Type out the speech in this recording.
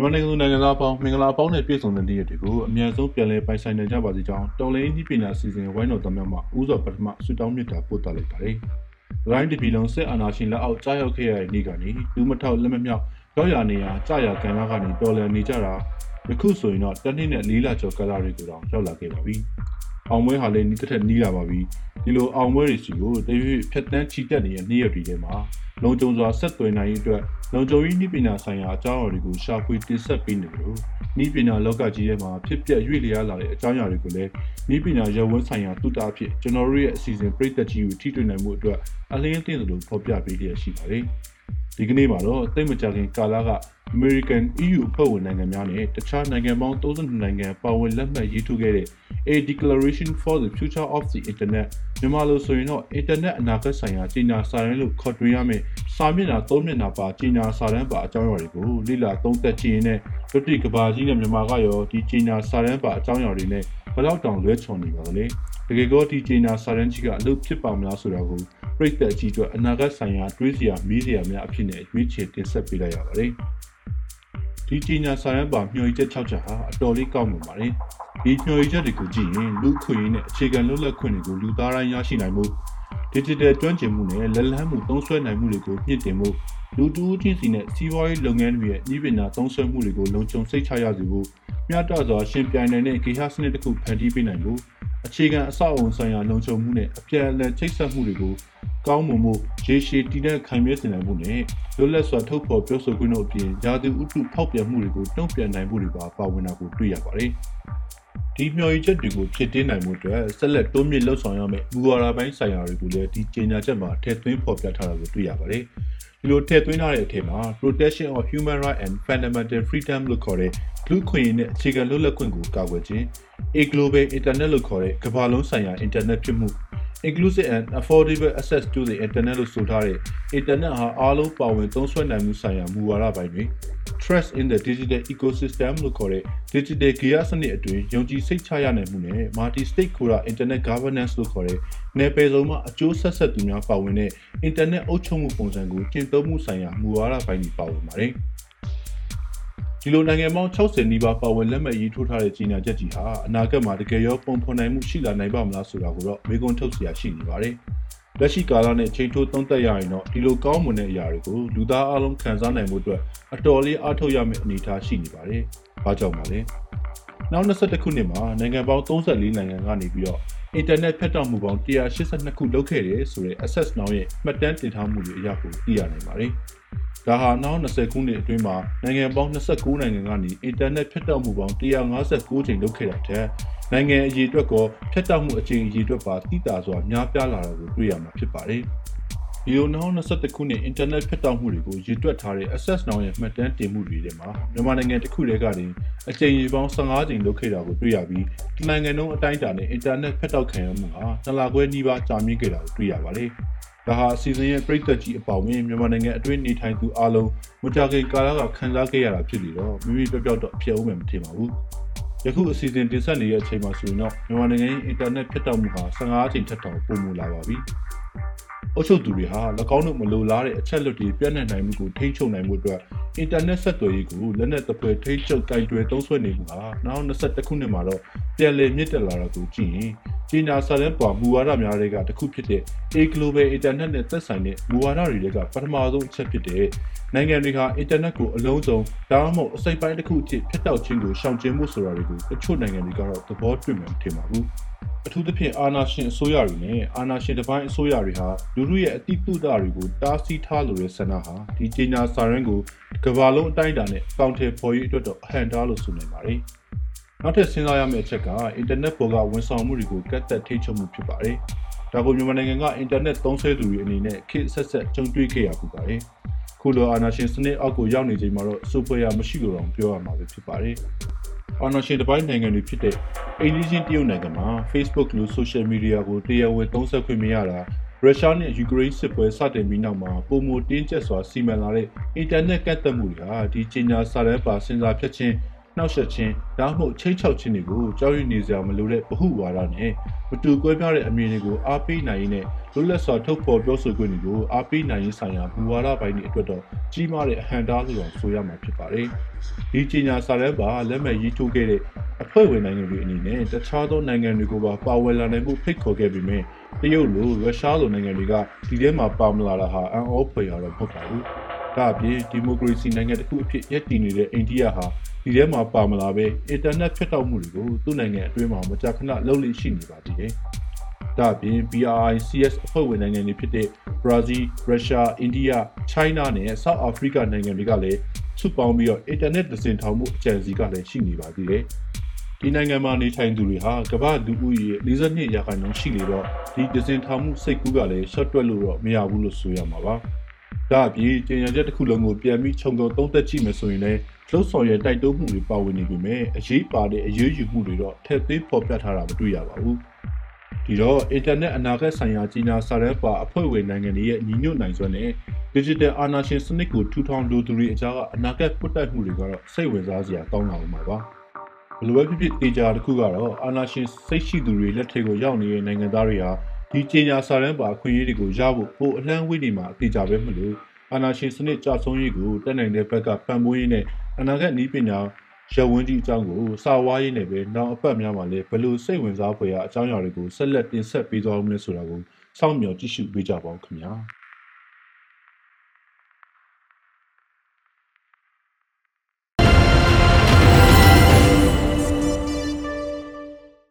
မြန်မာနိုင်ငံသူနိုင်ငံသားအပေါင်းမင်္ဂလာအပေါင်းနဲ့ပြည့်စုံတဲ့နေ့ရက်တွေကိုအမြန်ဆုံးပြန်လည်ပိုင်ဆိုင်နိုင်ကြပါစေကြောင်းတော်လိုင်းဤပညာစီစဉ်ဝိုင်းတော်သားများမှဥစွာပထမဆုတောင်းမြတ်တာပို့သလိုက်ပါတယ်။ရိုင်းတပီလုံးစစ်အာဏာရှင်လက်အောက်ကြားရောက်ခဲ့ရတဲ့နေ့ကနေလူမထောက်လက်မမြောက်ရောက်ရနေရာကြာရကံနာကနေတော်လည်နေကြတာယခုဆိုရင်တော့တနည်းနဲ့လေးလာကျော်ကလာတွေကိုတောင်ရောက်လာခဲ့ပါပြီ။ အောင်ပွဲဟာလည်းနီးတစ်ထက်နီးလာပါပြီ။ဒီလိုအောင်ပွဲတွေစီကိုတရွေ့ဖြတ်တန်းချီတက်နေတဲ့နေ့ရက်တွေထဲမှာလုံခြုံစွာဆက်သွယ်နိုင်ရေးအတွက်လုံခြုံရေးနည်းပညာဆိုင်ရာအကြောင်းအရာတွေကိုရှာဖွေတင်ဆက်ပေးနေတယ်လို့နည်းပညာလောကကြီးထဲမှာဖြစ်ပျက်ရွေ့လျားလာတဲ့အကြောင်းအရာတွေကိုလည်းနည်းပညာရပ်ဝန်းဆိုင်ရာသုတအဖြစ်ကျွန်တော်တို့ရဲ့အစီအစဉ်ပြည်သက်ကြီးကိုထိတွေ့နိုင်မှုအတွက်အလင်းအသင့်သလိုဖော်ပြပေးရရှိပါတယ်။ဒီကနေ့မှာတော့တိတ်မကြခင်ကာလက American EU အဖွဲ့ဝင်နိုင်ငံများနဲ့တခြားနိုင်ငံပေါင်း32နိုင်ငံပါဝင်လက်မှတ်ရေးထိုးခဲ့တဲ့ A Declaration for the Future of the Internet မြန်မာလိုဆိုရင်တော့ Internet အနာဂတ်ဆိုင်ရာကြီးညာစာရင်းလို့ခေါ်တွင်ရမယ်စာမျက်နှာ၃မျက်နှာပါကြီးညာစာရင်းပါအကြောင်းအရာတွေကိုလေ့လာသုံးသပ်ကြည့်ရင်လည်းလွတ်တိကဘာကြီးနဲ့မြန်မာကရောဒီကြီးညာစာရင်းပါအကြောင်းအရာတွေနဲ့ဘယ်တော့တောင်လွဲချော်နေပါလဲတကယ်ကောဒီကြီးညာစာရင်းကြီးကအလုပ်ဖြစ်ပါမလားဆိုတာကိုပြိတ္တအကြီးအတွက်အနာဂတ်ဆိုင်ရာတွေးစရာမေးစရာများအဖြစ်နဲ့ရွေးချယ်တင်ဆက်ပေးလိုက်ရပါတယ်ဒီကြီးညာစာရန်ပါမျှော်ရည်ချက်6ချက်ဟာအတော်လေးကောင်းနေပါတယ်။ ဒီမျှော်ရည်ချက်တွေကိုကြည့်ရင်လူခွင့်ရင်းနဲ့အခြေခံလွတ်လပ်ခွင့်တွေကိုလူသားတိုင်းရရှိနိုင်မှု digital ကျွမ်းကျင်မှုနဲ့လက်လန်းမှုသုံးစွဲနိုင်မှုတွေကိုမြင့်တင်မှုလူတူးချင်းစီနဲ့စီးပွားရေးလုပ်ငန်းတွေရဲ့ဤပညာသုံးစွဲမှုတွေကိုလုံခြုံစိတ်ချရစေဖို့မျှတစွာရှင်ပြိုင်နိုင်တဲ့ဂေဟစနစ်တစ်ခုဖန်တီးပေးနိုင်ဖို့အခြေခံအဆောက်အအုံဆိုင်ရာလုံခြုံမှုနဲ့အပြန်အလှန်ချိတ်ဆက်မှုတွေကိုကောင်းမွန်မှုရေရှည်တည်တဲ့ခိုင်မြဲစေနိုင်မှုနဲ့လွတ်လပ်စွာထုတ်ဖော်ပြောဆိုခွင့်တို့အပြင်ယာတိဥတုဖောက်ပြန်မှုတွေကိုတုံ့ပြန်နိုင်မှုတွေပါပါဝင်တာကိုတွေ့ရပါတယ်။ ဒီမျှော်ရည်ချက်တွေကိုဖြစ်တင်းနိုင်မှုအတွက်ဆက်လက်တိုးမြင့်လှုပ်ဆောင်ရမယ့်မူဝါဒပိုင်းဆိုင်ရာတွေကိုလည်းဒီကြေညာချက်မှာထည့်သွင်းဖော်ပြထားတာကိုတွေ့ရပါတယ်။ဒီလိုထည့်သွင်းထားတဲ့အထက်မှာ protection of human right and fundamental freedom လို့ခေါ်တဲ့လူခွင့်ရေးနဲ့အခြေခံလွတ်လပ်ခွင့်ကိုကာကွယ်ခြင်း a global internet လို့ခေါ်တဲ့ကမ္ဘာလုံးဆိုင်ရာ internet ဖြစ်မှု inclusive and affordable access to the internet လို့ဆိုထားတဲ့ internet ဟာအားလုံးပါဝင်သုံးစွဲနိုင်မှုဆိုင်ရာမူဝါဒပိုင်းတွေ trust in the digital ecosystem လို့ခေါ်တဲ့ digital gear စနစ်အတွင်းယုံကြည်စိတ်ချရနိုင်မှုနဲ့ multi stakeholder internet governance လို့ခေါ်တဲ့နယ်ပယ်စုံမှာအကျိုးဆက်ဆက်သူများပါဝင်တဲ့ internet အုပ်ချုပ်မှုပုံစံကိုကျင့်သုံးမှုဆိုင်ရာမူဝါဒပိုင်းတွေပါဝင်ပါတယ်။ ဒီလိုနိုင်ငံပေါင်း60နီးပါးပါဝင်လက်မှတ်ရေးထိုးထားတဲ့ကြီးညာချက်ကြီးဟာအနာဂတ်မှာတကယ်ရောပုံဖော်နိုင်မှုရှိလာနိုင်ပါမလားဆိုတာကိုတော့မေးခွန်းထုတ်စရာရှိနေပါတယ်။လက်ရှိကာလနဲ့ချိန်ထိုးသုံးသပ်ရရင်တော့ဒီလိုကောင်းမွန်တဲ့အရာတွေကိုလူသားအလုံးခံစားနိုင်မှုအတွက်အတော်လေးအားထုတ်ရမယ့်အနေအထားရှိနေပါတယ်။ဘာကြောင့်ပါလဲ။နောက်22ခုနှစ်မှာနိုင်ငံပေါင်း34နိုင်ငံကနေပြီးတော့အင်တာနက်ဖြတ်တောက်မှုပေါင်း182ခုလုပ်ခဲ့တယ်ဆိုတဲ့ Access Now ရဲ့မှတ်တမ်းတင်ထားမှုတွေအရကိုသိရနိုင်ပါတယ်။ ဒါဟာနောက်20ခုနှစ်အတွင်းမှာနိုင်ငံပေါင်း29နိုင်ငံကနေအင်တာနက်ဖြတ်တောက်မှုပေါင်း159ချိန်လုပ်ခဲ့တာတဲ့နိုင်ငံအရေးအတွက်ကောဖြတ်တောက်မှုအချိန်အရေးအတွက်ပါတိတာစွာများပြားလာတာကိုတွေ့ရမှာဖြစ်ပါတယ်။ဒီလိုနောက်21ခုနှစ်အင်တာနက်ဖြတ်တောက်မှုတွေကိုရည်တွက်ထားတဲ့ Access Now ရဲ့မှတ်တမ်းတင်မှုတွေထဲမှာမြန်မာနိုင်ငံတစ်ခုတည်းကနေအချိန်ရေပေါင်း15ချိန်လုပ်ခဲ့တာကိုတွေ့ရပြီးတနိုင်ငံလုံးအတိုင်းအတာနဲ့အင်တာနက်ဖြတ်တောက်ခံရမှုဟာနှစ်လခွဲနီးပါးကြာမြင့်ခဲ့တာကိုတွေ့ရပါတယ်။ ဒါဟာအစီအစဉ်ရဲ့ပြည်သက်ကြီးအပေါင်းဝင်မြန်မာနိုင်ငံအတွင်းနေထိုင်သူအလုံးမကြခင်ကာလကခံစားခဲ့ရတာဖြစ်ပြီးတော့မိမိပြောက်ပြောက်တော့အပြည့်အဝမထင်ပါဘူး။ယခုအစီအစဉ်တင်ဆက်နေတဲ့အချိန်မှာဆိုရင်တော့မြန်မာနိုင်ငံရဲ့အင်တာနက်ဖြတ်တောက်မှုဟာ15အချိန်ထက်တောင်ပိုမိုလာပါပြီ။အုပ်ချုပ်သူတွေဟာ၎င်းတို့မလိုလားတဲ့အချက်လက်တွေပြန့်နှံ့နိုင်မှုကိုထိန်းချုပ်နိုင်မှုအတွက်အင်တာနက်ဆက်သွယ်ရေးကိုလက်နက်သဖွယ်ထိန်းချုပ်ကင်တွယ်သုံးစွဲနေမှုဟာနောက်21ခုနှစ်မှာတော့ ပြန်လည်မြင့်တက်လာတာကိုကြည့်ရင်ကြီးညာစာရန်ပေါ်မူဝါဒများတွေကတစ်ခုဖြစ်တဲ့ A Global Internet နဲ့သက်ဆိုင်တဲ့မူဝါဒတွေကပထမဆုံးအချက်ဖြစ်တဲ့နိုင်ငံတွေဟာအင်တာနက်ကိုအလုံးစုံဒါမှမဟုတ်အစိပ်ပိုင်းတစ်ခုအဖြစ်ဖျက်တောက်ခြင်းကိုရှောင်ကျဉ်မှုဆိုတာတွေကိုတချို့နိုင်ငံတွေကတော့သဘောတွေ့မှမထင်ပါဘူးအထူးသဖြင့်အာဏာရှင်အစိုးရတွေနဲ့အာဏာရှင်တစ်ပိုင်းအစိုးရတွေဟာလူမှုရဲ့အတိတုဒတွေကိုတားဆီးထားလို့ရဆန္ဒဟာဒီကြေညာစာရန်ကိုကမ္ဘာလုံးအတိုင်းအတာနဲ့ကောင်တယ်ဖော်ရေးအတွက်တော့အဟန့်တားလို့ဆိုနိုင်ပါတယ်။ နောက်ထပ်စဉ်းစားရမယ့်အချက်ကအင်တာနက်ပေါ်ကဝန်ဆောင်မှုတွေကိုကတ်သက်ထိချုပ်မှုဖြစ်ပါတယ်။ဒါကိုမြန်မာနိုင်ငံကအင်တာနက်သုံးစွဲသူတွေအနေနဲ့ခေတ်ဆက်ဆက်ကြုံတွေ့ခဲ့ရပူပါတယ်။ခုလိုအာဏာရှင်စနစ်အောက်ကိုရောက်နေချိန်မှာတော့စူပွဲရမရှိလို့တော့ပြောရမှာပဲဖြစ်ပါတယ်။အာဏာရှင်တစ်ပိုင်းနိုင်ငံတွေဖြစ်တဲ့အိန္ဒိယတရုတ်နိုင်ငံမှာ Facebook လို social media ကိုတရားဝင်သုံးစွဲခွင့်မရတာရုရှားနဲ့ယူကရိန်းစစ်ပွဲစတင်ပြီးနောက်မှာပုံမတင်းကျပ်စွာစီမံလာတဲ့အင်တာနက်ကန့်သတ်မှုတွေဟာဒီကြေညာစာတမ်းပါစဉ်းစားဖြတ်ချင်း နှောက်ယှက်ခြင်းဒါမှမဟုတ်ချိတ်ချောက်ခြင်းတွေကိုကြောက်ရွံ့နေစရာမလိုတဲ့ဗဟုဝါဒနဲ့မတူကွဲပြားတဲ့အမြင်တွေကိုအားပေးနိုင်ရင်းနဲ့လွတ်လပ်စွာထုတ်ဖော်ပြောဆိုခွင့်တွေကိုအားပေးနိုင်ရေးဆိုင်ရာဘူဝါဒပိုင်းတွေအတွက်တော့ကြီးမားတဲ့အဟန့်တားလို့ဆိုရမှာဖြစ်ပါတယ်။ဒီကြီးညာစာတမ်းပါလက်မှတ်ရေးထိုးခဲ့တဲ့အဖွဲ့ဝင်နိုင်ငံတွေအနေနဲ့တခြားသောနိုင်ငံတွေကိုပါပါဝင်လာနိုင်မှုဖိတ်ခေါ်ခဲ့ပြီးမြဲတရုတ်လိုရုရှားလိုနိုင်ငံတွေကဒီထဲမှာပါမလာတာဟာအံ့ဩဖွယ်ရတော့မဟုတ်ပါဘူး။ ဒါအပြင်ဒီမိုကရေစီနိုင်ငံတစ်ခုအဖြစ်ရည်တည်နေတဲ့အိန္ဒိယဟာဒီထဲမှာပါမလာပဲအင်တာနက်ဖြတ်တောက်မှုတွေကိုသူ့နိုင်ငံအတွင်းမှာမကြာခဏလုပ်လို့ရှိနေပါသေးတယ်။ဒါအပြင် BRICS အဖွဲ့ဝင်နိုင်ငံတွေဖြစ်တဲ့ Brazil, Russia, India, China နဲ့ South Africa နိုင်ငံတွေကလည်းစုပေါင်းပြီးတော့အင်တာနက်သင်ထောင်မှုအကြံစီကလည်းရှိနေပါသေးတယ်။ဒီနိုင်ငံမှာနေထိုင်သူတွေဟာကမ္ဘာလူဦးရေ42ရာခိုင်နှုန်းရှိနေတော့ဒီဒဇင်ထောင်မှုစိတ်ကူးကလည်းရှော့တွက်လို့တော့မရဘူးလို့ဆိုရမှာပါ။ ဒါအပြင်ကျင်ညာချက်တစ်ခုလုံးကိုပြန်ပြီးခြုံငုံသုံးသက်ကြည့်မယ်ဆိုရင်လည်းလှုပ်ဆောင်ရတိုက်တွန်းမှုတွေပါဝင်နေပြီမဲ့အရေးပါတဲ့အရေးယူမှုတွေတော့ထည့်သွင်းဖော်ပြထားတာမတွေ့ရပါဘူး။ဒီတော့အင်တာနက်အနာဂတ်ဆိုင်ရာကြီးညာစာတမ်းပါအဖွဲ့ဝင်နိုင်ငံတွေရဲ့ညီညွတ်နိုင်စွမ်းနဲ့ digital အာဏာရှင်စနစ်ကိုထူထောင်လိုသူတွေအကြားကအနာဂတ်ပွတ်တက်မှုတွေကတော့စိတ်ဝင်စားစရာကောင်းလာမှာပါဘလိုပဲဖြစ်ဖြစ်တေချာတစ်ခုကတော့အာဏာရှင်စိတ်ရှိသူတွေလက်ထက်ကိုရောက်နေတဲ့နိုင်ငံသားတွေဟာ ဒီကြီးညာစာတမ်းပါအခွင့်အရေးတွေကိုရဖို့ပိုအလှမ်းဝေးနေမှာအတေချာပဲမလို့အာဏာရှင်စနစ်ကြဆုံးရေးကိုတက်နိုင်တဲ့ဘက်ကပံ့ပိုးရင်းနဲ့အနာဂတ်နည်းပညာရဝန်းကြီးအကြောင်းကိုစာဝါးရင်းနဲ့ပဲနောက်အပတ်များမှာလည်းဘယ်လိုစိတ်ဝင်စားဖွယ်ရာအကြောင်းအရာတွေကိုဆက်လက်တင်ဆက်ပေးသွားမလဲဆိုတာကိုစောင့်မျှော်ကြည့်ရှုပေးကြပါဦးခင်ဗျာ။